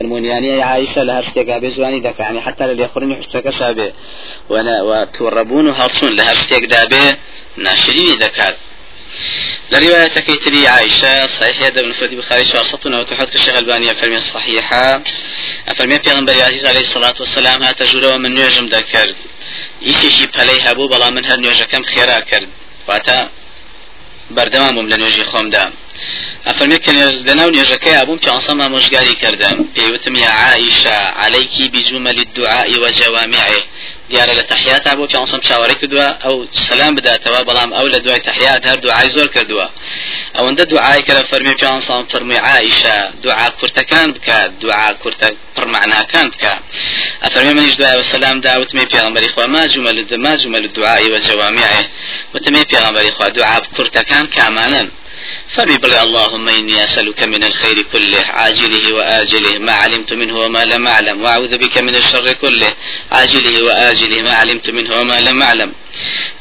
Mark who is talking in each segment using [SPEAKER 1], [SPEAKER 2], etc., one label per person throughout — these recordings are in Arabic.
[SPEAKER 1] المونيانية عائشة لها اشتيقا بزواني دك يعني حتى للي يخرني حشتك شابه وأنا وتوربون وهالصون لها اشتيق دابه ناشرين دكات لرواية كيتري عائشة صحيح يد ابن فردي بخاري شارصتنا وتحط الشيخ البانية فرمي الصحيحة فرمي پیغمبر عزيز عليه الصلاة والسلام هات جروا من نيجم ذكر يشي بلي هبو بلا من هر نيجا كم خيرا كرد واتا بردوام لە نوێژی خۆمدا ئەفەرمێ کە لەناو نوێژەکەی ئابووم پیانسەما مۆژگاری کردم پێیوتم یا عائشە عليك بجمل الدعاء وجوامعه. دیارە لە تحیات بۆ پیانسم چاوەڕی کردووە ئەو سلام بداتەوە بەڵام ئەو لە دوای تحیات هەر دوعای زۆر کردووە. ئەوەندە دوعای کە لە فەرمی پیانسان فەرمووی عائشە دوعا کورتەکان بکات دوعا کورتە پڕمعناکان بکە. ئەفەرمی منیش دوای وسلام داوتمێ پێغەمبەری خوا ما جمل ما جمل الدعاء وجوامعه. وتمێ پێغەمبەری خوا دوعا کورتەکان کامانن. بل اللهم إني أسألك من الخير كله عاجله وآجله ما علمت منه وما لم أعلم وأعوذ بك من الشر كله عاجله وآجله ما علمت منه وما لم أعلم.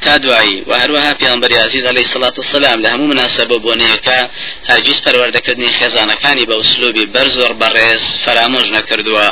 [SPEAKER 1] كادوعي وهروها في أنبر عزيز عليه الصلاة والسلام لهم مناسبة بونيكا هرگیز پەروەردەکردنی خێزانەکانی بە ئوسلوبی بەرز زۆر بەڕێز فرامۆژ نەکردووە.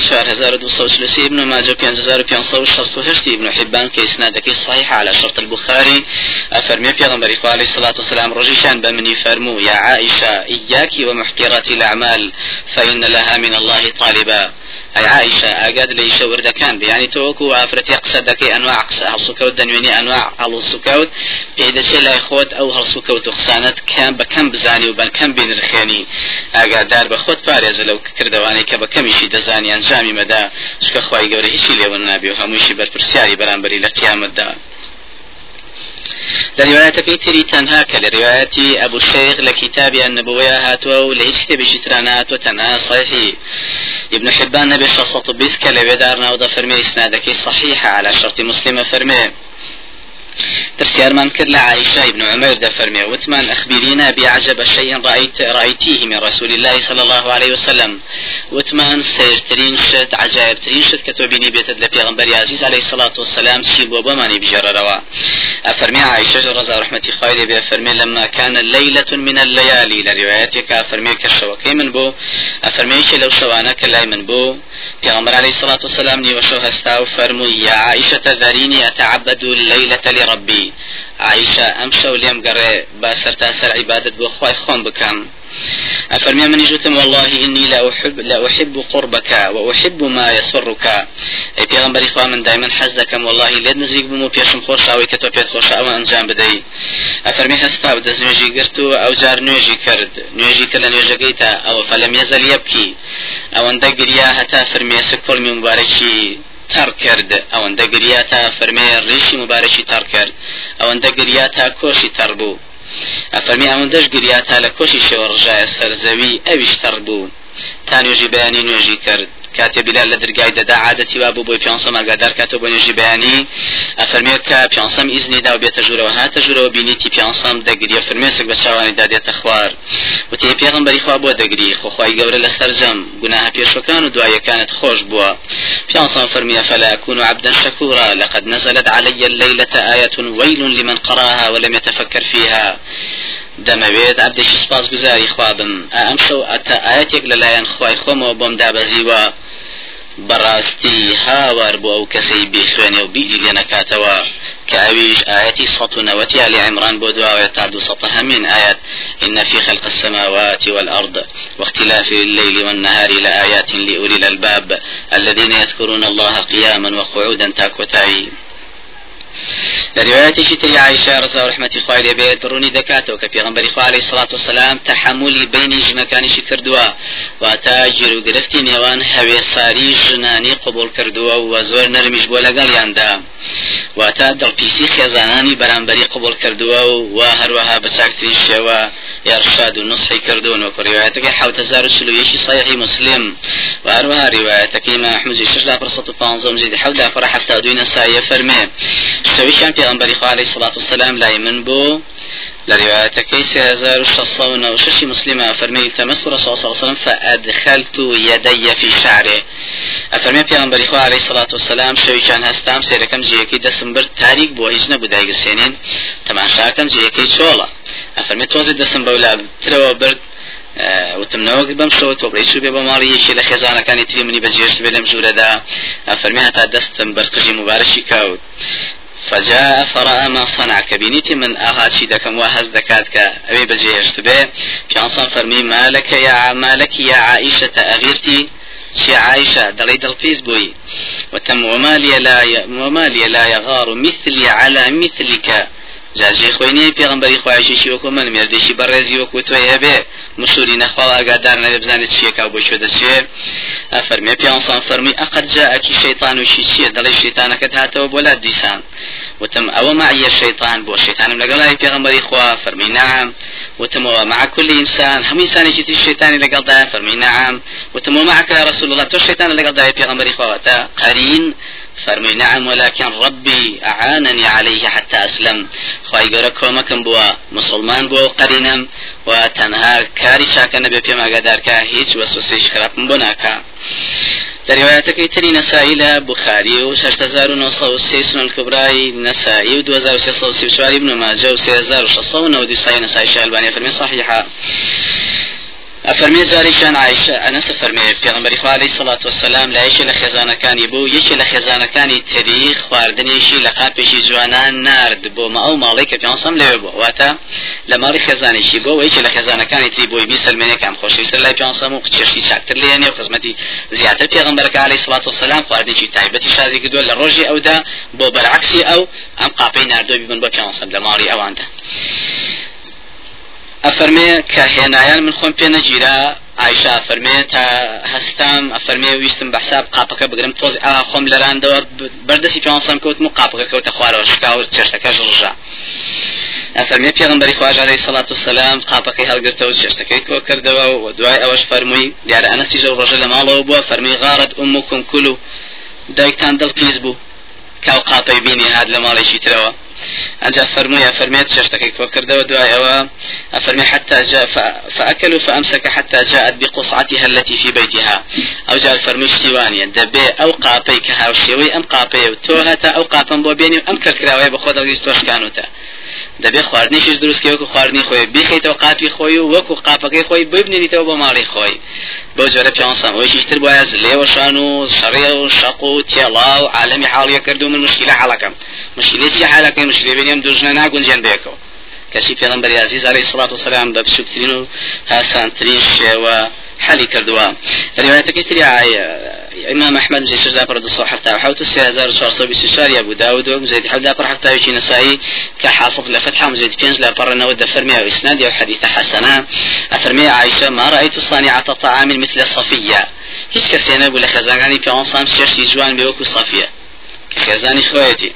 [SPEAKER 1] شهر هزار دو صوت ابن ماجه كان هزار كان صوت شخص ابن حبان كإسنادك صحيح على شرط البخاري أفرمي في غنبري عليه الصلاة والسلام رجيشان بمني فرمو يا عائشة إياك ومحقرات الأعمال فإن لها من الله طالبا. ئەی عیشە ئاگاد لە ئیشە وردەکان بیانی تۆوەکو و ئافرەتی قسە دەکەی ئەنوا قسە هەڵسوکەوت دەنوێنی ئەنوا هەڵوسوکەوت پێی دەچێ لای خۆت ئەو هەڵسوکەوت و قسانت کەم بەکەم بزانی و بەکەم بینرخێنی. ئاگادار بە خۆت پارێزە لەو کردوانەی کە بەکەمیشی دەزانی ئەنجامی مەدا. شکە خی گەورە هیچی لێون نابی و هەمووشی بەرپرسیاری بەرامبەری لە قیامەتدا. الدار لروايتك تري تنها كالرواية أبو الشيخ لكتاب النبوية هاتوا لهيش كتاب شترانات وتنها صحيح. ابن حبان نبي شخصة بيسك لبدارنا فرمي إسنادك صحيحة على شرط مسلم فرمي ترسيارمان كر لعائشة ابن عمر ده فرمي وثمان أخبرينا بأعجب شيء رأيت رأيتيه من رسول الله صلى الله عليه وسلم. وثمان سيرترين شت عجائب ترين شت كتوبيني بيت لبيغمبر عزيز عليه الصلاة والسلام شي بوبماني بجر روا أفرمي عائشة رضا رحمة خالد بأفرمي لما كان ليلة من الليالي لروايتك أفرمي كالشوكي من بو أفرمي لو شوانك لا من بو بيغمبر عليه الصلاة والسلام ني وشو هستا فرمو يا عائشة ذريني أتعبد الليلة لربي عائشة أمشى وليم قري باسر تاسر عبادة بخواي خون بكم أفرمي من جوتم والله إني لا أحب لا أحب قربك وأحب ما يسرك أي پیغمبر إخوة من دائما حزدكم والله لد نزيق بمو بيشم خوش أو كتو بيت خوش أو أنجام بدي أفرمي هستا ودز نوجي قرتو أو جار نوجي كرد نوجي كلا نوجي قيتا أو فلم يزل يبكي أو اندقريا هتا فرمي سكول من مباركي تار کرد. ئەوەندە گریا تا فەرمێ ڕیشی مبارەکی تار کرد. ئەوەندە گریا تا کۆشی تەر بوو. ئەفەرمی ئەوەندەش گریا تا لە کۆشی شێوە ڕژایە سەرزەوی ئەویش تەر بوو. تا نوێژی بەیانی نوێژی کرد. کاتێ بلال لە دەرگای دەدا عادەتی وا بوو بۆی پیانسەم ئاگادار کاتەوە بۆ نوێژی بەیانی. ئەفەرمێت کە پیانسەم ئیزنی دا و بێتە ژوورەوە هاتە ژوورەوە بینیتی پیانسەم دەگریە فرمێسک بە چاوانی دادێتە خوار. وتی پێغمبەری خوا بۆ دەگری. خۆخوای گەورە لە سەرجەم گوناها پێشەکان و دوایەکانت خۆش بووە. پیانسەم فەرمیە فلا أكون عبدا شكورا لقد نزلت علي الليلة آية ويل لمن قراها ولم يتفكر فيها. دەمەوێت عبدێکی سپاس گوزاری خوابم ئەم شەو ئەتا ئاەتێک لەلایەن خی خۆمەوە بۆم دابەزیوە. بەڕاستی هاوار بۆ ئەو کەسەی بخوێنێ و بیری لێ نەکاتەوە کە ئەویش ئاەتی نەوەتی علی عمران بۆ دواوێ تا دو همین آيات إن في خلق السماوات والأرض واختلاف الليل والنهار لآيات لأولي الألباب الذين يذكرون الله قياما وقعودا تاكوتاي لروايتي تري عائشة رضا ورحمة خوالي لبيت روني دكاتو كبي غنبري خوالي الصلاة والسلام تحملي بيني جنكاني شكردوا وتاجر وقرفتي نيوان هوي ساري جناني قبول كردوا وزور نرمش بولا قال ياندا واتا دل بيسي خزاناني برانبري قبول كردوا وهروها بساكترين شوا إرشاد ونصحي كردون وكو روايتك حوت زار سلويشي صحيح مسلم وهروها روايتك إمام أحمد الشيخ لا فرصة فانزوم زيد حوت فرح حتى دون سايا فرمي فەرمێ شەویشان پێغەمبەری خوا عەلەیهی سڵات وسەلام لای من بوو لروايتك سهزار الشصون وششي مسلمة فرمي التمست رسول صلى الله عليه وسلم فأدخلت يدي في شعره أفرمي في خواه عليه الصلاة والسلام شوي كان هستام سيركم جيكي دسم بر تاريك بو هجنا بدايق السنين تمام شاكم جيكي شولا أفرمي توزي دسم بولا تروا برد وتمنەوەک بەم شەوە تۆبڕی بێ بە ماڵیەکی لە خێزانەکانی تری منی بەجێشت بێ لەم ژوورەدا فەرمی هەتا دەستم بەرقژی مبارەشی کەوت فجاء فرأى ما صنع. كبينيتي من أغاشي دكم وهز دكاتك أبي بجيشت في أنصان فرمي مالك يا مالك يا عائشة أغيرتي شي عائشة دلي دلقيز بوي وتم وما لي لا وما لي لا يغار مثلي على مثلك جاجی خۆی نیە پێغمبەری خوایشی وەکو من بەڕێزی وەکو تۆی هەبێ مشوری نەخوا ئاگادار نەبێ بزانێت چیەکە بۆ شوێ دەچێ ئەفەرمێ پیانسان فەرمی ئەقەت جاءکی شەیطان وشی چیە دەڵێ شەیطانەکەت هاتەوە بۆ لات دیسان وتم ئەوە معیە شەیطان بۆ شەیطانم لەگەڵای پێغمبەری خوا فەرمی نعم. وتم مع كل إنسان. هم إنسان يجي الشيطان اللي قال فرمي نعم. وتم معك يا رسول الله. تو الشيطان اللي قال في غمري خواتا قرين فرمي نعم ولكن ربي أعانني عليه حتى أسلم. خواهي قرأ كومكم بوا مسلمان بوا قرينم وتنها كاري شاكا نبي بيما قدار كا هيج وسوسيش خراب بناكا روايتك تري نسائي بخاري و 6903 سنن الكبرى نسائي و 2634 ابن ماجه و 3690 صحيح نسائي الشيخ فرمي صحيحة ئەفەرمێ جارێکیان عیشە ئەنەس فەرمێ پێغمبەری خوا عەلەیهی سەڵات وسەلام لە یەکێ لە خێزانەکانی بوو یەکێ لە خێزانەکانی تری خواردنێکی لە قاپێکی جوانان نارد بۆ مە ئەو ماڵی کە پێسەم لەوێ بوو واتە لە ماڵی خێزانێکی بۆ یەکێ لە خێزانەکانی تری بۆی بیسەلمێنێکم خۆشەویستە لای پێسەم و قچێشتی چاکتر لێنێ و خزمەتی زیاتر پێغمبەرەکە عەلەیهی سەڵات وسەلام خواردنێکی تایبەتی شازی کردووە لە ڕۆژی ئەودا بۆ بەرعکسی ئەو ئەم قاپەی ناردۆ ببن بۆ پێسەم لە ماڵی ئەواندا. ئەفەرمێ کە هێنایان من خۆم پێ نەگیرا عیشا فەرمێ تا هەستام ئەفەرمێ ویستم بەحساب قاپەکە بگرم تۆز ئا خۆم لەراندەوە بەردەسی پێوانسان کەوتم و قاپەکە کەوتە خوارەوە شکا و چێشتەکەش ڕژا ئەفەرمێ پێغمبەری خواژ عەلەیهی سەڵات وسەلام قاپەکەی هەڵگرتەوە چێشتەکەی کۆ کردەوە و دوای ئەوەش فەرمووی دیارە ئەنەسی ژە ڕۆژە لە ماڵەوە بووە فەرمی غارت ئومکم کول و دایکتان دڵپیز بوو. کاو قاپەی بینی هات لە ماڵێکی ترەوە. أنجا فرمي فرميت شرتك وكرد ودعاء أفرمي حتى جاء فأكلوا فأمسك حتى جاءت بقصعتها التي في بيتها. أو جاء فرمي اشتوانيا دبي أو قابيك هاوشيوي أم قابي وتوهتا أو قابن بو بيني أم كركراوي بخود أو يستوش كانوتا. دەبێ خواردنیشش دروستکە وەکو خواردنی خۆی بیخیتەوە قاپی خۆی و وەکو قاپەکەی خۆی ببنێتەوە بۆ ماڵی خۆی بۆ جۆرە پیانسان ئەوەیشی تر بایە لێوەشان و شەڕێ و شەق و تێڵا و عالەمی حاڵیە کردو من مشکلە حاڵەکەم مشکلێکی حالەکەی مشکلێ بینیم دوژنە ناگونجێن بێکەوە کەسی پێغمبەر عزیز علیه الصلاة والسلام بە بچووکترین و هاسانترین شێوە حالي كردوا روايتك تري إمام أحمد جي سجدا برد الصحة حتى وحوت السيازار شارصو بسشار أبو داود ومزيد حدا بر حتى يجي نسائي كحافظ لفتحة مزيد بينز لا بر نود فرمي أو إسناد أو حديث حسنة أفرمي عائشة ما رأيت صانعة طعام مثل صفية. هيش كسينا بولا خزاناني في أنصام شرشي جوان بيوكو صفية. خێزانی خۆیەتی.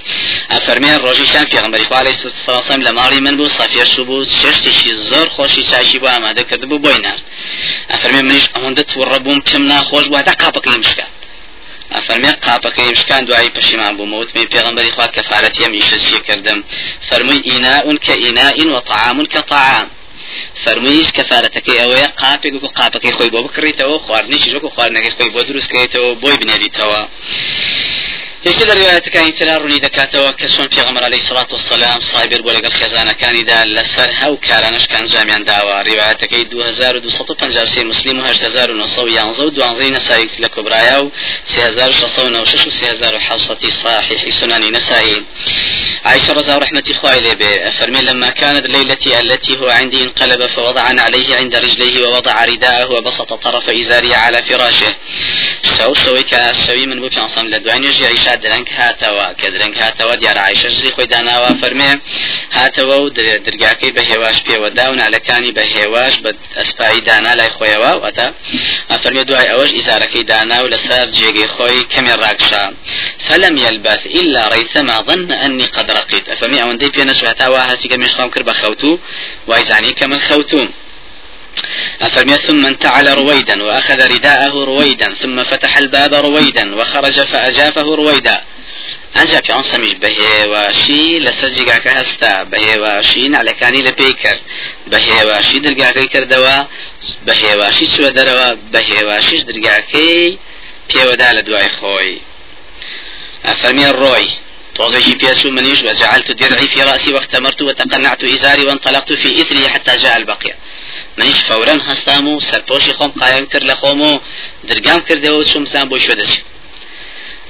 [SPEAKER 1] ئەفەرمیان ڕۆژیشان پێغمبەری خوالی ساسم لە ماڵی من بوو سەفێش بوو ششتێکی زۆر خۆشی چاشی بۆ ئامادە کرد بوو بۆی نار ئەفەرمێ منیش ئەوەندە تووڕە بووم پێم ناخۆش بوو تا قاپەکەی مشکات ئەفەرمێ قاپەکەی مشکان دوایی پشیمان بووم وتمی پێغمبەری خوا کەفارەتیم ئیشە چی کردم. فەرمووی ئیناء كإناء وطعام كطعام فەرموویش کەفارەتەکەی ئەوەیە قاپێک وکو قاپەکەی خۆی بۆ بکڕیتەوە خواردنیشی وەکو خواردنەکەی خۆی بۆ دروستکەیتەوە بۆی بنێریتەوە. یەکێ لە ڕواەتەکانی ترا ڕوونی دەکاتەوە کە چۆن پێغەمبەر عەلەیهی سڵات وسەلام سایبر بۆ لەگەڵ خێزانەکانیدا لەسەر هەو کارانشکان جامیان داوە ڕواەتەکەی 2253 مسلم و 1911 و دوانزەی نەسایی لە کۆبرایا و 3696 و 3700 صحيح سنن نسائي عائشة رضي رحمة إخوائي لي فرمي لما كانت ليلتي التي هو عندي انقلب فوضع عليه عند رجليه ووضع رداءه وبسط طرف إزاري على فراشه. شو شوي كشوي من بوكي أصلا لدواني عائشة درنگ هاتەوە کە درنگ هاتەوە دیارە عیشە زی خۆی داناوە فەرمێ هاتەوە و درگاکەی بە هێواش پێوەدا و نالەکانی بە هێواش بە ئەسپایی دانا لای خۆیەوە وەتا ئەفەرمێ دوای ئەوەش ئیزارەکەی دانا و لەسەر جێگەی خۆی کەمی ڕاکشا. فلم يلبث إلا ريثما ظن أني قد رقيت. أفهمي أو أندي بينا سوهتا وهاسي كم يشخام كرب خوتو وإزعني كمن خوتو أفرمي ثم انتعل رويدا وأخذ رداءه رويدا ثم فتح الباب رويدا وخرج فأجافه رويدا. ئەجا پیانسەمیش بە هێواشی لەسەر جگاکە هەستا بە هێواشی نالەکانی لە پێی کرد بە هێواشی دەرگاکەی کردەوە بە هێواشی چوە دەرەوە بە هێواشیش دەرگاکەی پێوەدا لە دوای خۆی ئەفەرمیە ڕۆی توزيجي بيسو منيش وجعلت درعي في رأسي واختمرت وتقنعت إزاري وانطلقت في إثري حتى جاء البقية منيش فورا هستامو سرپۆشی خۆم قایم کرد لە خۆم و درگام کردەوە چوم زان بۆ شوێ دەچێت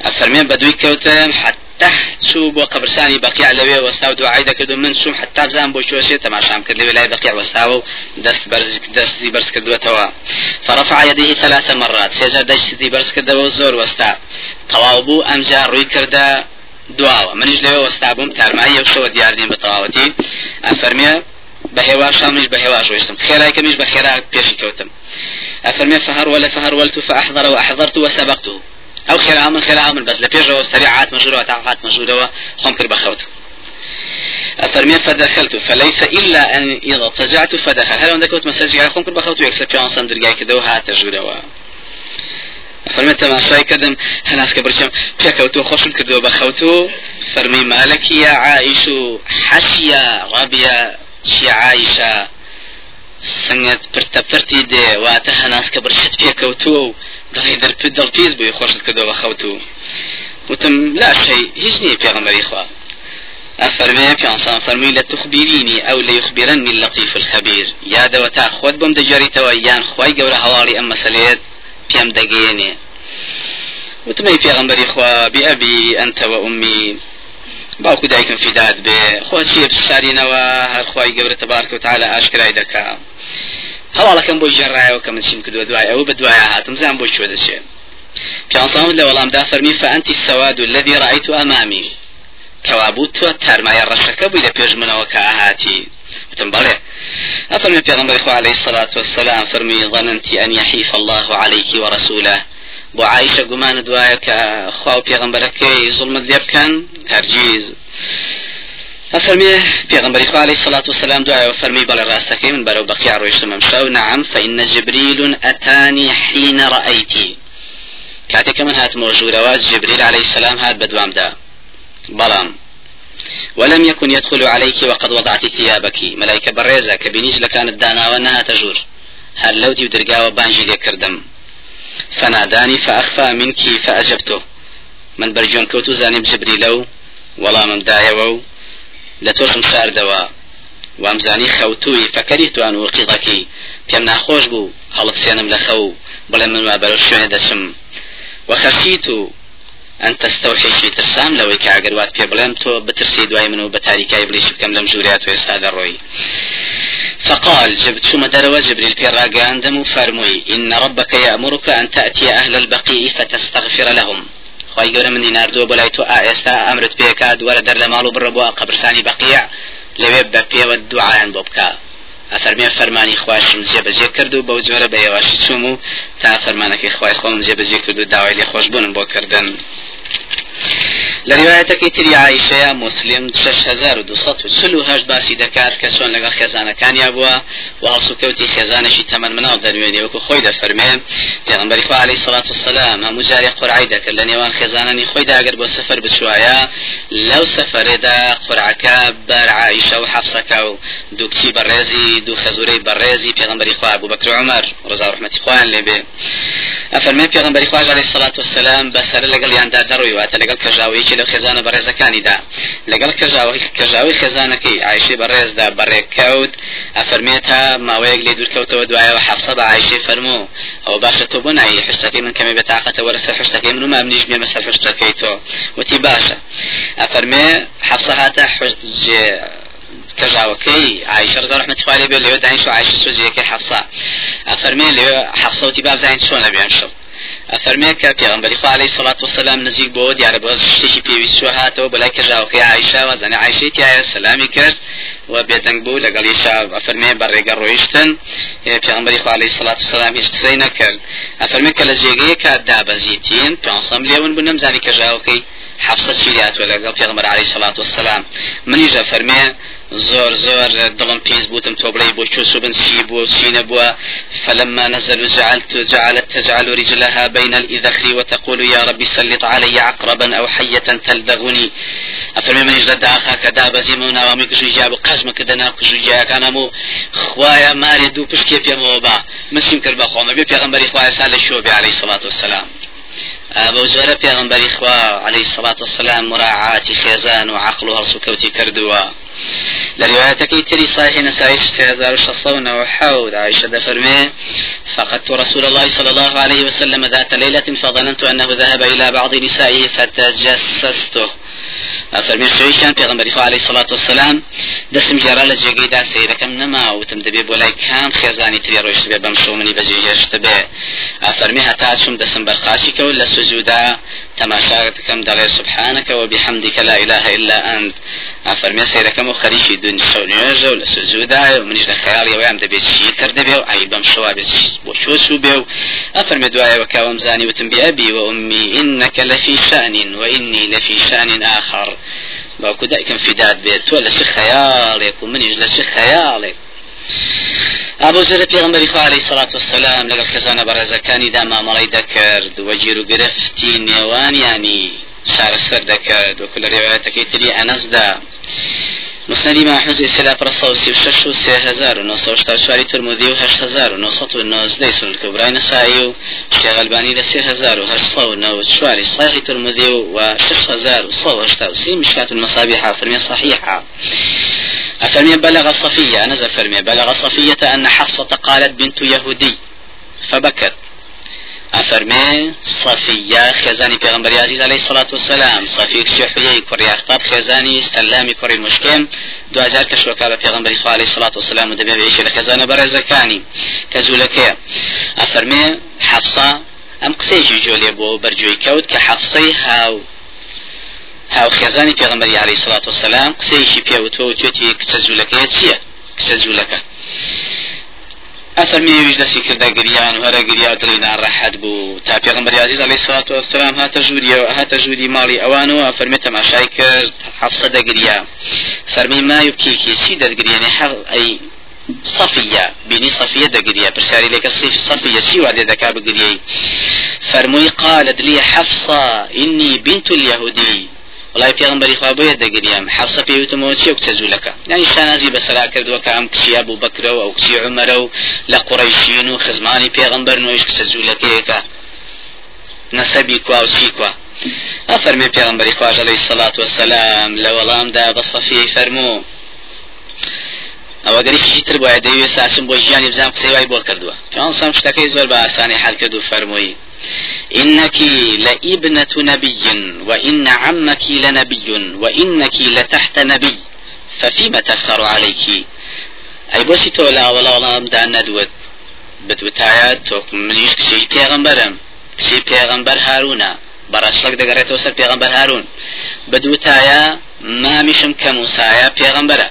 [SPEAKER 1] ئەفەرمێن بە دوی کەوتم حتى چوو بۆ قبرسانی بەقیع لەوێ وەستا و دوعای دەکرد و من چوم حتا بزان بۆ چۆشێت تەماشام کرد لەوێ لای بەقیع وەستاوە و دەست دەستی بەرز کردوێتەوە فرفع يديه ثلاث مرات سێجار دەستی بەرز کردەوە زۆر وەستا. تەواو بوو ئەمجا ڕووی کردە دواوە. منیش لەوێ وەستا بووم تارمایی یەوشەوە دیاردین بە تەواوەتی. ئەفەرمێ بهوا شامش بهوا شويستم خيراي كمش بخيرا بيش كوتم أفرمي فهر ولا فهر ولت فأحضر وأحضرت وسبقته أو خير عمل خير عمل بس. لبيجا سريعات مجرورة وتعفات مجرورة وخم كرب بخوت أفرمي فدخلت فليس إلا أن إذا اضطجعت فدخل. هل عندك وقت مساجي على خم كرب بخوت ويكسر في عنصر درجاي كده وهات تجربة فرمي تماشاي كدم هناس كبرشم بيكوتو خوشم كدو بخوتو فرمي مالك يا عائش حشيا غابيا شي عائشة سنگت پرتە پرتی دێ واتە هەناس کە برشت پێکەوتووە و دڵی دەرپت دڵپیز بووی خۆشت کردەوە خەوت و وتم لا شيء هیچ پێغەمبەری خوا. أفرمي في عنصان فرمي لتخبريني أو ليخبرني اللطيف الخبير يا دوتا خود بم دجاري تويان خواي قورا هواري أما سليت بيام دقيني وتمي في غنبري خوا بأبي أنت وأمي باوکو دایکم فیداد بێ. خۆچیە بسارینەوە هەر خی گەورە تبارکە و تعاالە ئاشکرای دەکا. هەواڵەکەم بۆ ژێڕایەوە کە من چیم کردو دوای ئەوە بە دوایە هاتم زان بۆ کوێ دەچێت پیانسان لە وەڵامدا فەرمی فەنتی السواد الذي رأيت أمامي کەوابوو تۆ تارمایە ڕەشەکە بووی لە پێش منەوە کە ئاهاتی. وتم بەڵێ أفرمي پیغمبر إخوة عليه الصلاة والسلام فرمي ظننت أن يحيف الله عليك ورسوله. بۆ عیشە گومانە دوایە کە خوا و پێغمبەرەکەی زڵمت لێ بکەن هەرگیز. ففرمي پیغمبر خو عليه الصلاة والسلام دعاء وفرمي بل راستك من برو بقيع رويشتم ممشاو نعم فإن جبريل أتاني حين رأيتي. كاتك من هات موجودة جبريل عليه السلام هات بدوام دا بلام ولم يكن يدخل عليك وقد وضعت ثيابك. ملائكة بريزة كبنيج لكانت دانا وانها تجور هل لو دي ودرقا وبانجي دي كردم فناداني فأخفى منك فأجبته من برجون كوتو زاني بجبريلو ولا من دايوو لتوشم شاردوا وامزاني خوتوي فكرهت أن أوقظك پێم ناخۆش بوو هەڵت سێنم لە خەو بڵێ من وا بەرەو شوێنە دەچم. وەخەشیت و ئەن تەستەوحیشی ترسام لەوەی کە ئەگەر وات پێ بڵێم تۆ بترسی دوای من و بە تاریکای بلیش بکەم لەم و ئێستا فقال جبت ثم دروا جبريل في راقاندم فرموي إن ربك يأمرك أن تأتي أهل البقيع فتستغفر لهم. خی گەورە منی نردووە بەلای تۆ ئێستا ئەمرت پێکات وەرە دەر لە ماڵ و بڕە بۆ قبرسانی بەقیع لەوێ ئەفەرمێ فەرمانی خواشم جێبەجێ کرد و بەو جۆرە بە هێواشی چوم و تا فەرمانەکەی خی خۆم جێبەجێ کرد و داوای لێ خۆشببوون بۆ کردن. لروايتك تري عائشة مسلم شش هزار ودوسط وسلو هاش باسي دكار كسون لغا خزانة كان يابوا وهالسو كوتي خزانة شي تمن مناو درويني وكو خوي دا فرمي پیغمبر خوا عليه الصلاة والسلام هم جاري قرعي دا كلا نيوان خزانة ني خوي دا اگر بو سفر بشوايا لو سفر دا قرعكا بر عائشة وحفصك و دو كتي برزي دو خزوري برزي پیغمبر خوا ابو بكر وعمر رضا رحمة خوان لبي افرمي پیغمبر خوا عليه الصلاة والسلام بسر لقل ياندا دروي واتا لقل كجاوي لە خێزانە بەڕێزەکانیدا لەگەڵ کەژاوی خێزانەکەی عیشی بەڕێزدا بەڕێککەوت ئەفەرمێتە ماوەیەک لێ دوورکەوتەوە دوایەوە حەفسە بە عیشی فەرموو. ئەو باشە تۆ بۆ نایی حشتەکەی من کەمێ بەتاقەتە وەرەسەر حشتەکەی من و مامنیش بێمە سەر حشتەکەی تۆ. وتی باشە. ئەفەرمێ حەفسە هاتە کەژاوەکەی عیشە ڕزا ڕحمەت خوارێ بێ لێوە داین شو عیشە سوزیەکەی حەفسە. ئەفەرمێ لێوە حەفسەوتی بابزین چۆنە بیان شەو ئەفەرمێکە پێغمبەری خوا عليه سڵات وسلام نزیک بۆ دیارە بە شتێکی پێویست هاتەوە بەلای کەژاوەکەی عیشا و زەنی عیشەی تایە سەلامی کرد و بێدەنگ بوو لەگەڵ ئیشا ئەفەرمێ بە ڕێگە ڕۆیشتن. پێغمبەری خوا عليه سڵات وسلام هیچ قسەی نەکرد. ئەفەرمێ کە لە جێگەیەکە دابەزیتین پێنسەم لێون بوو نەمزانی کەژاوەکەی شيريات ولا قال پیغمبر عليه الصلاة والسلام. من يجا زور زور دڵم پێز بوتم تۆبڵی بۆ چۆس و بنسی بۆ چینە بووە فلما نزل جعلت جعلت تجعل رجلها بين الإذخر وتقول يا ربي سلط علي عقربا أو حية تلدغني. أفرمي من يجد داخا كدا بزيمونا ومي كجو جاب قسم كدنا كجو جاك أنا مو خوايا ماري دو پشكي بيمو با مسلم كربا خوما بي پیغمبر خوايا سال الشوبي عليه الصلاة والسلام. أبو زهرة پیغمبر إخوة عليه الصلاة والسلام مراعاة خيزان وعقل وهرسوكوتي كردوا. لروايتك تري صحيح نسائي 3600 عائشة دفرمي. فقدت رسول الله صلى الله عليه وسلم ذات ليلة فظننت أنه ذهب إلى بعض نسائه فتجسسته. فەرمی شویشان پێغمبەری خوا عليه الصلاة والسلام دەسم جێرا لە جێگەیدا سەیرەکەم نەما وتم دەبێ بۆ لای کام خێزانی تری ڕۆیشت بێ بەم شەو منی بەجێ هێشت بێ. فەرمی هەتا چوم دەسم بەرخاشی کەوت لە سوجودا تەماشاکەم دەڵێ سبحانك وبحمدك لا إله إلا أنت. فەرمی سەیرەکەم و خەریکی دون شەو نوێژە و لە سوجودا و منیش لە خەیاڵی ئەویان دەبێت شی کرد بێ و عی بەم شەوا بێت بۆ شۆ چوو بێ و ئەفەرمێ دوایەوە کاوەم زانی وتم بأبي وأمي إنك لفي شأن وإني لفي شأن آخر. باوکو دایکم فداد بێت تۆ لە چه خەیاڵێک و منیش لە خەیاڵێک ئابۆ زۆرە پێغمبەری خوا عەلەیهی سەڵات وەسەلام لەگەڵ خێزانە بەڕێزەکانیدا مامەڵەی دەکرد وەگیر و گرفتی نێوانیانی چارەسەر دەکرد وەکو لە ڕێوایەتەکەی تری ئەنەسدا مسند ما حوزي سلا فرصوسي وشش وسي هزار ونص وشتا شواري ترمذي وهش هزار ونص ونص ديس الكبرى نسائي وشتا غلباني لسي هزار وهش صو ونص شواري صحيح ترمذي وشش هزار وصو هشتا وسي مشكات المصابيح فرمي صحيحة أفرمي بلغ صفية أنا فرمي بلغ صفية أن حفصة قالت بنت يهودي فبكت. أفرمي صفية خزاني پیغمبر عزيز عليه الصلاة والسلام صفية كشي حيي كوري أخطاب خزاني استلامي كوري المشكم دو أجار كشوكا پیغمبر عليه الصلاة والسلام ودبي بيشي لخزانة برزكاني كزولكي أفرمي حفصة أم قسيجي جولي بو برجوي كود كحفصي هاو هاو خێزانی پێغمبەری عليه الصلاة والسلام قسەیەکی پێوتۆ و توێتی کچە جوولەکەیە چییە کچە جوولەکە ئەفەرمی ویش دەستی کردە گریان و هەرە گریا دڵی ناڕەحەت بوو تا پێغمبەر عزیز عليه الصلاة والسلام هاتە ژووری هاتە ژووری ماڵی ئەوانەوە فەرمی تەماشای کرد. حەفسە دەگریا فەرمی مای و کیکی چی دەرگریێنێ حەڵ ئەی صفية. بني صفية دقريا برسالي لك الصيف صفية. شي وادي ذكا بقريي فرمي قالت لي حفصة إني بنت اليهودي. وڵای پێغمبەری خوا بۆیە دەگریم. حەفسە پێوتمەوە چی و کچە جوولەکە یانی شانازی بەسەرا کردووە کە ئەم کچیە بوو بکرەوە ئەو کچی عمەرە و لە قوڕیشین و خزمانی پێغمبەر نوێش کچە جوولەکەیەکە نەسەبی کوا و چی کوا؟ ئەفەرمێ پێغمبەری خواژ عەلەیهی سەڵات وەسەلام لە وەڵامدا بە سەفیەی فەرموو. ئەوە گەریشی تر بۆە دەوێت ساسم بۆ ژیانی بزانام قسەی وای بۆ کردووە. پیان سام شتەکەی زۆر بە ئاسانی حل کرد و إنك لابنة نبي وإن عمك لنبي وإنك لتحت نبي. ففيما تفخر عليك؟ أي بوشي تولا ولا ولا دا ندوت. بتوتايا توك منيش كشي پیغمبرم كشي پیغمبر هارونا بەڕاشلک دەگەڕێتەوە سەر پێغمبەر هارون. بەدووتایە مامیشم کە موسایە پێغمبەرە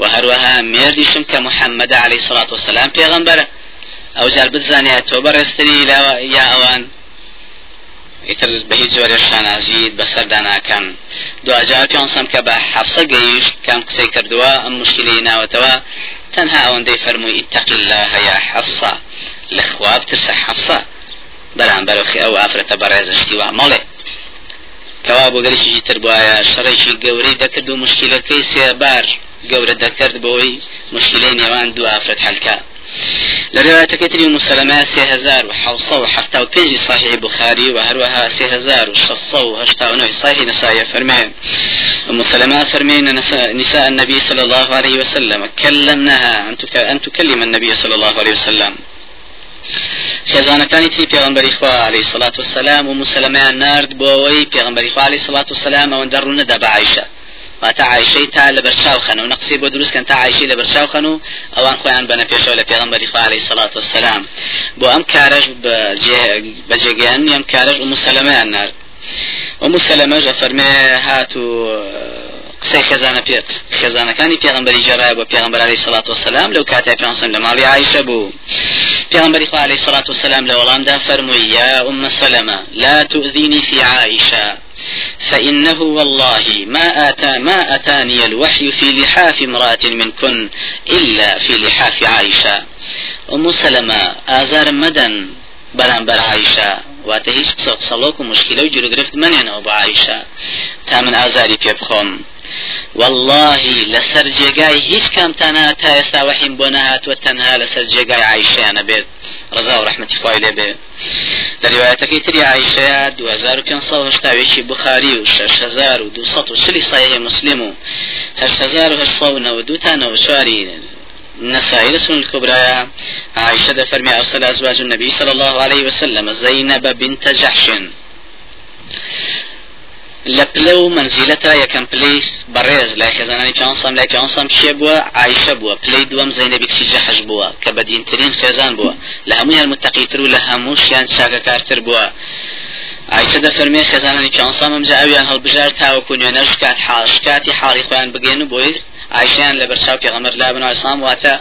[SPEAKER 1] و هەروەها مێردیشم کە محەممەد عليه سلاات وسلام پێغمبەرە ئەو جار بزانێت تۆ بەڕێستری یا ئەوان ئیتر بە هیچ جۆرە شانازیت بەسەردا ناکەن دوجار پێسم کە بە حەفسە گەیشت کام قسەی کردووە ئەم مشکلی ناوەتەوە تەنها ئەوەندەی فەرمووی اتق الله هەیە حەفسە لە خواب ترسە حەفسە بەرامبەرەخی ئەو ئافرەتە بەڕێزشتی وا مەڵێ کەوا بۆ گەریشی تر بواە شەڕێکی گەورەی دەکرد و مشکلەکەی سێبار گەورە دەکرد بۆی مشکلەی نێوان دو ئافرەت هەلکە لرواية كتري مسلمة سي هزار وحوصة وحفتا وبيجي صحيح بخاري وهروها سي هزار وشصة وهشتا ونوع صحيح نسائي فرمي مسلمة فرمين نساء النبي صلى الله عليه وسلم. كلمناها. أن تكلم النبي صلى الله عليه وسلم. خێزانەکانی تری پێغمبەری خوا عليه الصلاة والسلام. و مسلمەیان نرد بۆ ئەوەی پێغمبەری عليه الصلاة والسلام. ئەوەندە ڕوونەدا بە واتە عیشەی تا لە بەرچاو خەن و نقصی بۆ دروستکەن تا عیشی لە بەرچاو خەن و ئەوان خۆیان بەنە پێشەوە لە پێغمبەری خوا عليه الصلاة والسلام بۆ ئەم کارەش بەجێگەیان ئەم کارەش و مسلمەیان نرد و مسلمەش ئەفەرمێ هات و قسەی خێزانە پێت خێزانەکانی پێغمبەری جێڕای بۆ پێغمبەر عليه الصلاة والسلام لەو کاتێ پێنسم لە ماڵی عیشە بوو پێغمبەری خوا عليه الصلاة والسلام لە وەڵامدا فەرمووی یا أم سلمة لا تؤذيني في عائشة فإنه والله ما أتى ما أتاني الوحي في لحاف امرأة منكن إلا في لحاف عائشة. أم سلمة آزار مدن بەرامبەر عیشا واتە هیچ قسە قسەڵۆک و مشکلە و جلوگرفت منێنەوە بە عیشا تا من ئازاری پێ والله لەسەر جێگای هیچ کامتانە تا ئێستا وەحیم بۆ نەهاتوە تەنها لەسەر جێگای عیشیانە بێت. ڕزا و ڕحمەتی خوای لێ بێ. دوزار كان صوه اشتاويشي بخاري وشهزار ودوسط وشلي صحيح مسلم هشهزار وهشصونا ودوتانا وشاري نسائل سن الكبرى عائشة فرمي أرسل أزواج النبي صلى الله عليه وسلم زينب بنت جحش لە پلە و منزیلەتە یەکەم پلی بەڕێز لای خێزانانی چاسم لای چاسم شێ بووە عیشە بووە پلی دووەم زینەبی کسیجە حەش بووە کە بەدینترین خێزان بووە لە هەموویان متەقیتر و لە هەمووشیان چاگەکارتر بووە. ئایسە دەفەرمێ خێزانانی چاسامم جاویان هەڵبژار تاوەکو نوێنەر کات حاشکاتی حاڵی خۆیان بگەێن و بۆی عیشیان لە بەرچاو پێغەمەر لا بن ئاسلام واتە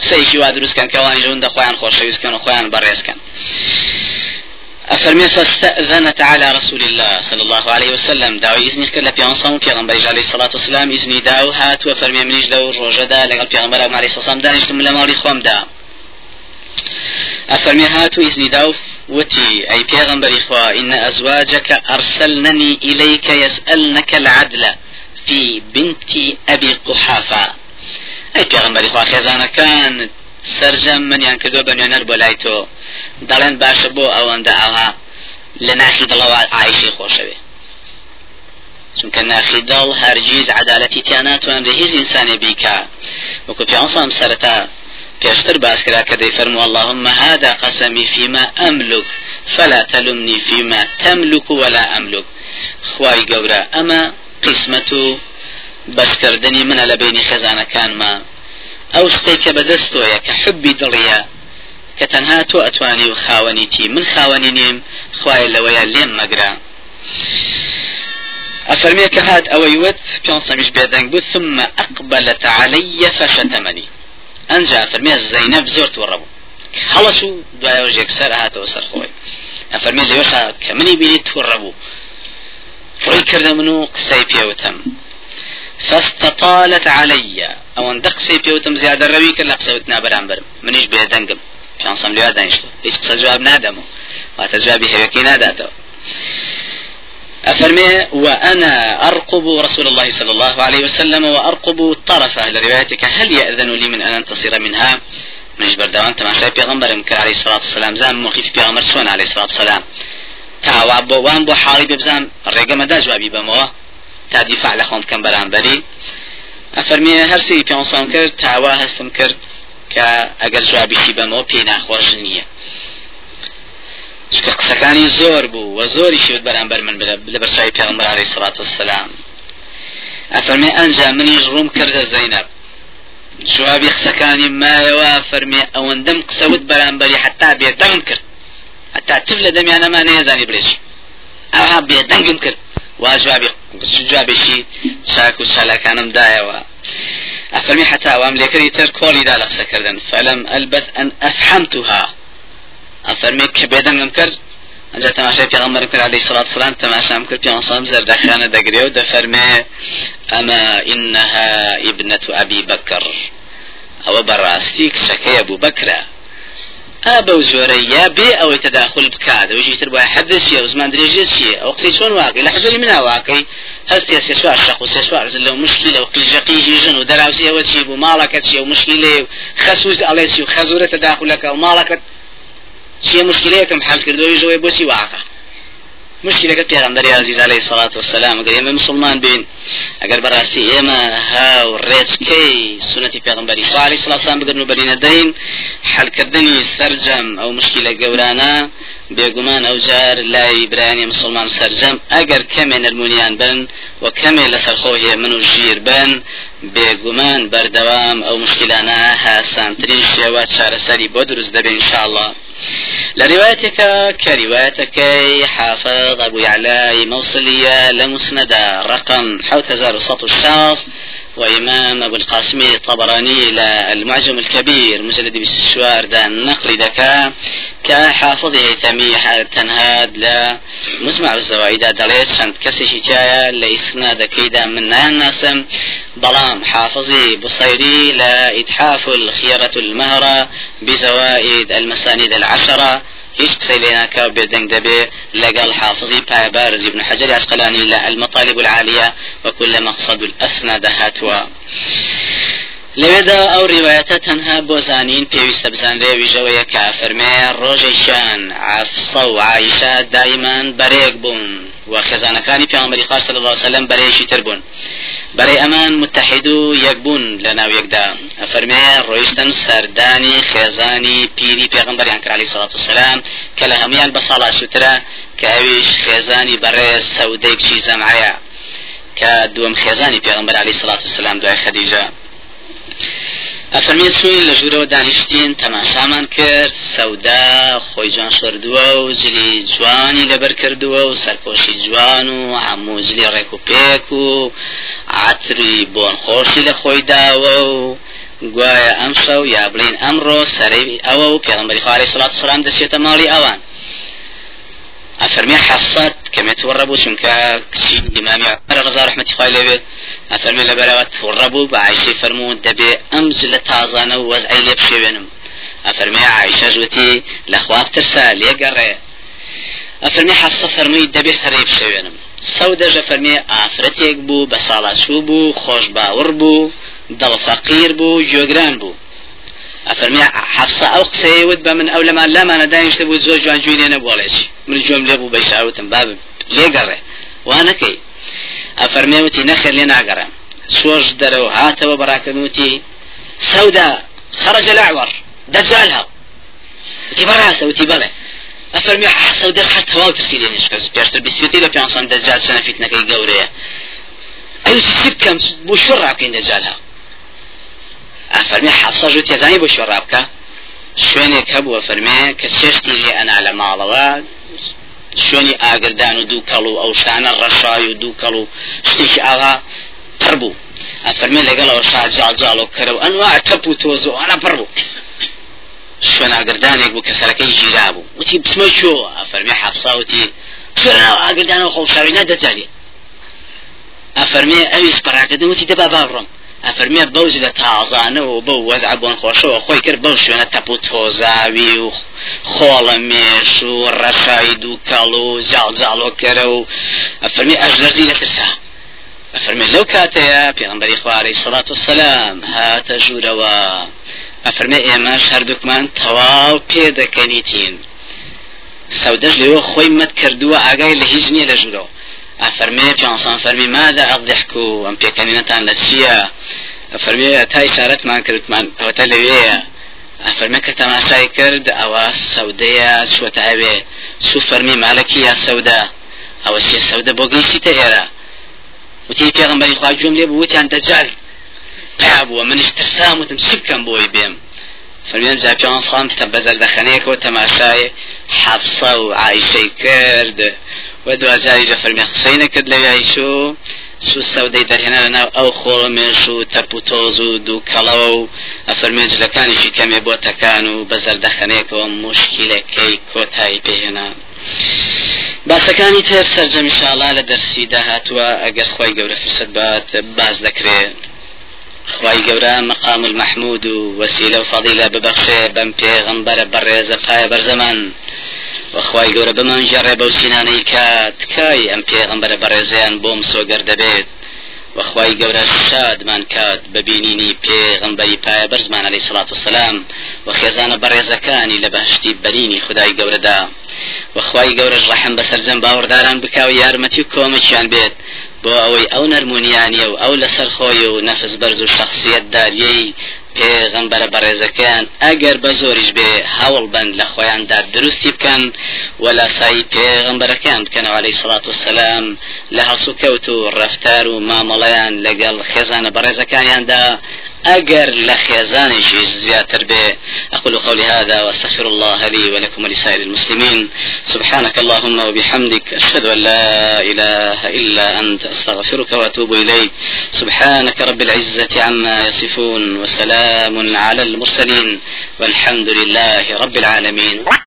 [SPEAKER 1] قسەیکی وا دروستکەن کەوانی ژون دەخوایان خۆشەویستکەن و خۆیان بەڕێزکەن. أفرمي فاستأذنت على رسول الله صلى الله عليه وسلم. داو إذن كر لبيان في غنبري عليه الصلاة والسلام. إذني داو هات وفرمي منيش داو روجدا لقل بيغنبر عليه الصلاة دانش من لمالي خوام دا. أفرمي هات إذني داو وتي أي بيغنبري خوا إن أزواجك أرسلنني إليك يسألنك العدل في بنت أبي قحافة. أي بيغنبري خوا خزانة سرجەم منیان کردو بە نوێنەر بۆ لای تۆ. دەڵێن باشە بۆ ئەوەندە ئاها لە ناخی دڵەوە ئایشی خۆشەوێ. چونکە ناخی دڵ هەرگیز عدالەتی تیا ناتوانێ هیچ ئینسانی بیکە وەکو پیانسام سەرەتا پێشتر باس کرا کە دەیفەرمو اللهم هذا قسمي فيما أملك فلا تلمني فيما تملك ولا أملك. خواي قورا أما قسمة بەسکردنی منە لە بینی خێزانەکانمە ئەو شتەی کە بەدەستۆیە کە حبی دڵیە کە تەنها تۆ ئەتوانی من خاوەنی نیم خوای لەوەیە لێم أفرمي كهات أو يوت بيونسا مش بيدنگ بود ثم أقبلت علي فشتمني أنجا أفرمي زينب زورت وربو خلصوا دعاء وجهك سر هات وسر خوي أفرمي اللي كمني بيني توربو ڕووی کردە من و فاستطالت علي. أو ان دقسي بيوتم زيادة روي كلا قسوت نابران برم منيش بيه دنقم كان صم لوا دانشتو إيش قصة جواب نادمو. واتا جوابي هيوكي ناداتو. أفرمي وأنا أرقب رسول الله صلى الله عليه وسلم وأرقب طرفه لروايتك هل يأذن لي من أن أنتصر منها؟ منش بردوان تماشى بيغمبر عليه الصلاة والسلام. زام موقف بيغمبر سون عليه الصلاة والسلام. تاوا بۆ وان بۆ حاڵی ببزان ڕێگەمەدا جوابی بەمەوە تا دیفاع لە خۆم بکەم بەرامبەری. ئەفەرمیێ هەرسی پێسان کرد تاوا هەستم کرد کە ئەگەر جوابیشی بەمەوە پێی ناخۆش نییە. چکە قسەکانی زۆر بوو و زۆری شوت بەرامبەر من لە بەرچوی پێغمبەر عەلەیهی سەڵات وسلام ئەفەرمێ ئەنجا منیش ڕوم کردە زەینەب. جوابی قسەکانی مایەوە فەرمێ ئەوەندەم قسەوت بەرامبەری حتا بێدەنگ کرد. دمي أنا ما نيزاني بريش أو بيه دنقم كرد واجوابي جوابي شي شاك وشالا كانم دايا أفرمي حتى أوام ليكري تر كولي دا لقصة كردن فلم ألبث أن أفحمتها. أفرمي كبيدنقم كرد أجا تماشى في غمر كر عليه الصلاة والسلام تماشى مكر في عصام زر دخانة دقريو دفرمي أما إنها ابنة أبي بكر. أو براستيك شكي أبو بكر ئابە و زۆرە یا بێ ئەوەی تەداخل بکات ئەوەی تر بە حەدسیە و زمان درێژێ چیە؟ ئەو قسەی چۆن واقعی؟ لە حەزری منە واقعی هەستی سێ سوار شەق و سێ سوار لەو مشکی لەو قیژەقیژی ژن و دەراوسی ئەوە چی بوو؟ ماڵەکە چیە و مشکیلێ و خەسووز ئەڵێسی و چیە حل کردەوەی ژەوەی بۆچی واقع؟ مشكلة پیغمبر عزیز علیه الصلاة والسلام. اگر ئێمە مسلمان بین اگر بەڕاستی ئێمە هاو ڕێچکەی سنەتی علیه الصلاة والسلام بگرن و بەرینە دەین حلکردنی سەرجەم ئەو مشکلە گەورانە بێگومان ئەو جار لای برایانی مسلمان سەرجەم ئەگەر کەمێ نەرمونیان بن و کەمێ لەسەر خۆهێ من و ژیر بن. بێگومان بەردەوام ئەو مشکلانە هاسانترین شێوە چارەسەری بۆ دروست دەبێ انشاءالله. لروايتك كروايتك حافظ أبو يعلى موصلية لمسندة رقم حوت زار سطو الشاص وإمام أبو القاسم الطبراني المعجم الكبير مجلد بالسشوار دا النقل دكا كحافظ هيثمي تنهاد لا مجمع الزوائد دليت شند كسي حكاية لإسناد كيدا من ناسم بلام حافظي بصيري لا إتحاف الخيرة المهرة بزوائد المسانيد العشرة. هیچ قسەی لێ ناکا بێدەنگ دەبێ لەگەڵ حافظی پایبارز ابن حجر عسقلاني لا المطالب العالية وكل مقصد الأسنى هاتوا لەوێدا ئەو ڕیواەتە تەنها بۆ زانین پێویستە بزانرێ ویژەوەیە کا فەرمێ ڕۆژێکیان عفسە و عیشە دایمان بەرێک بوون. و خێزانەکانی صلی الله وسلم بەرەیەکی تر بوون. بەرەی ئەمان متحید و یەکبوون لە ناو یەکدا. ئەفەرمێ ڕۆیشتن سەردانی خێزانی پیری پێغمبەریان کرا علیه الصلاة والسلام کە لە هەمویان بە ساڵا سوترە کە ئەویش خێزانی بەڕێز سەودەیەکی زەمعەیە کە دووەم خێزانی پێغمبەر علیه الصلاة والسلام دوای خەدیجە ئەفەرمی سوی لە ژوورەوە دانیشتین تەماشامان کرد سەودا خۆی جوان شردووە و جلی جوانی لەبەر کردووە و سەرپۆشی جوان و هەموو جلی ڕێک و پێک و عاتری بۆن خۆشی لە خۆی داوە و گوایە ئەم شەو یا بڵین ئەمڕۆ سەرەی ئەوە و پێغمبەری خوا عەلەیهی سڵات سلام دەچێتە ماڵی ئەوان. حەفسەت کەمێ تووڕە بوو چونکە کچی ئیمامی عمر ڕزا ڕحمەتی خوای لێوێ ئەفەرمی لەبەرەوە تووڕە بوو بە عایشەی فەرموو دەبێ ئەم لە تازانە و وەزعی لێ بشێوێنم ئەفەرمی عایشە ژوتی لە خواب ترسا لێگەڕێ ئەفەرمی حەفسە فەرمووی دەبێ هەرێ بشێوێنم سەودەژە فەرمی ئافرەتێک بوو بە ساڵاسوو بوو خۆش باوەڕ بوو دڵ فەقیر بوو جۆگران ئەفەرمی حەفسە ئەو قسەیەوت بە من ئەو لەمان لامانە دانیشتە بوو زۆر جوان جوێنێ نەبووڵێکی من لێ بوو بەشاوتم باب لێگەڕێ وانەکەی ئەفەرمێوتی نەخێر لێ ناگەڕم سۆش دەرەوە هاتەوە بەڕاکەنوتی سەودا خرج الأعور. دجال هاو وتي براسة وتي بلى أفرمي حسو در حتى واو ترسيلي نشكز بيشتر بسيطي لبيانصان دجال سنة فتنة كي قورية. أيو تسيب كم بو كين دجال ئەفەرمی حەفسە ژوو تێزانی بۆ شۆڕا بکە شوێنێک هەبووە فەرمێ کە چێشتی لێ ئەنا لە ماڵەوە شوێنی ئاگردان و دوو کەڵ و ئەو شانە ڕەشای و دوو کەڵ و شتێکی ئاغا پڕ بوو ئەفەرمێ لەگەڵەوە شاجاڵجاڵ و کەرە و ئەنوا تەپ و تۆز و ئەنا پڕ بوو شوێن ئاگردانێک بوو کە سەرەکەی ژیرا بوو وتی بسمە چۆ ئەفەرمی حەفساوتی شوێنەوە ئەفەرمێ ئەفەرمێ بەوز لە تازانەوە بە وەزع بۆن خۆشەوە خۆی کرد بەو شوێنە تەپ و تۆزاوی و خۆڵە مێش و ڕەشای دووکەڵ و جاڵجاڵۆکەرە و ئەفەرمی ئەش لەرزی لە ترسا. ئەفەرمێ لەو کاتەیە پێغمبەری خوارەی سەڵات و سەلام هاتە ژوورەوە. ئەفەرمێ ئێمەش هەردووکمان تەواو پێ دەکەنیتین. سەودەش لێەوە خۆی مەت کردووە ئاگای لە هیچ نییە لە ژوورەوە. أفرمي جانسان فرمي ماذا أضحكوا أم بيكنينتان لسيا أفرمي تا إشارت ما كرت من هوتلوية أفرمي كتماشاي كرد أو سودية شو تعبي شو فرمي مالكي يا سودا؟ أو شي سودا بوغنسي تهيرا وتي پیغمبري خواه جمله بوتي عن دجال قابوا من إشترسام وتمسك كان بوي بيم. فرميان جا پیانسان تبزل دخنيك وتماشاي حفصة وعايشة كرد و دوازاریجە فەرمی قسەی نەکرد لە یایشو سو سەودەی دەرهێنا لەناو ئەو خۆڵمێش و تەپ و و دوو کەڵەوە و ئەفەرمێجلەکانیشی کەمێ بۆ تەکان و بە زەردەخەنێکەوە مشکلەکەی کۆتایی پێهێنا باسەکانی تر سەررجەمی شاڵا لە دەرسی داهاتوە ئەگەر خۆی گەورە فرسەت بات باز دەکرێت خی گەورە مقام المەحمود و وسیلە و فەضیلە ببەخشێ بەم پێغەمبەرە بەڕێزە پایە بەرزەمان وەخوای گەورە بمان ژێڕێ بەو سینانەی کات کای ئەم پێغەمبەرە بەڕێزیان بۆم سۆگەر دەبێت. وەخوای گەورە شادمان کات ببینینی پێغەمبەری پایە بەرزمان عەلەیهی سڵات وسلام و خێزانە بەڕێزەکانی لە بەهشتی بەرینی خدای گەورەدا. وەخوای گەورەش ڕەحم بەسەرجەم باوەڕداران بکاو یارمەتی و کۆمەکیان بێت. بۆ ئەوەی ئەو نەرمونیانیە و ئەو لەسەر خۆی و نەفس بەرز و شخصیت داریەی پێغەمبەرە بەڕێزەکەیان ئەگەر بە زۆریش بێ هەوڵ بند لە خۆیاندا دروستی بکەن ولا سای پێغەمبەرەکان بکەنەوە عليه سڵات وسلام لە هەسو کەوت و ڕفتار و مامەڵەیان لەگەڵ خێزانە بەڕێزەکانیاندا أجر لخيزان شيء زياتر به. أقول قولي هذا وأستغفر الله لي ولكم ولسائر المسلمين. سبحانك اللهم وبحمدك أشهد أن لا إله إلا أنت أستغفرك وأتوب إليك. سبحانك رب العزة عما يصفون وسلام على المرسلين. والحمد لله رب العالمين.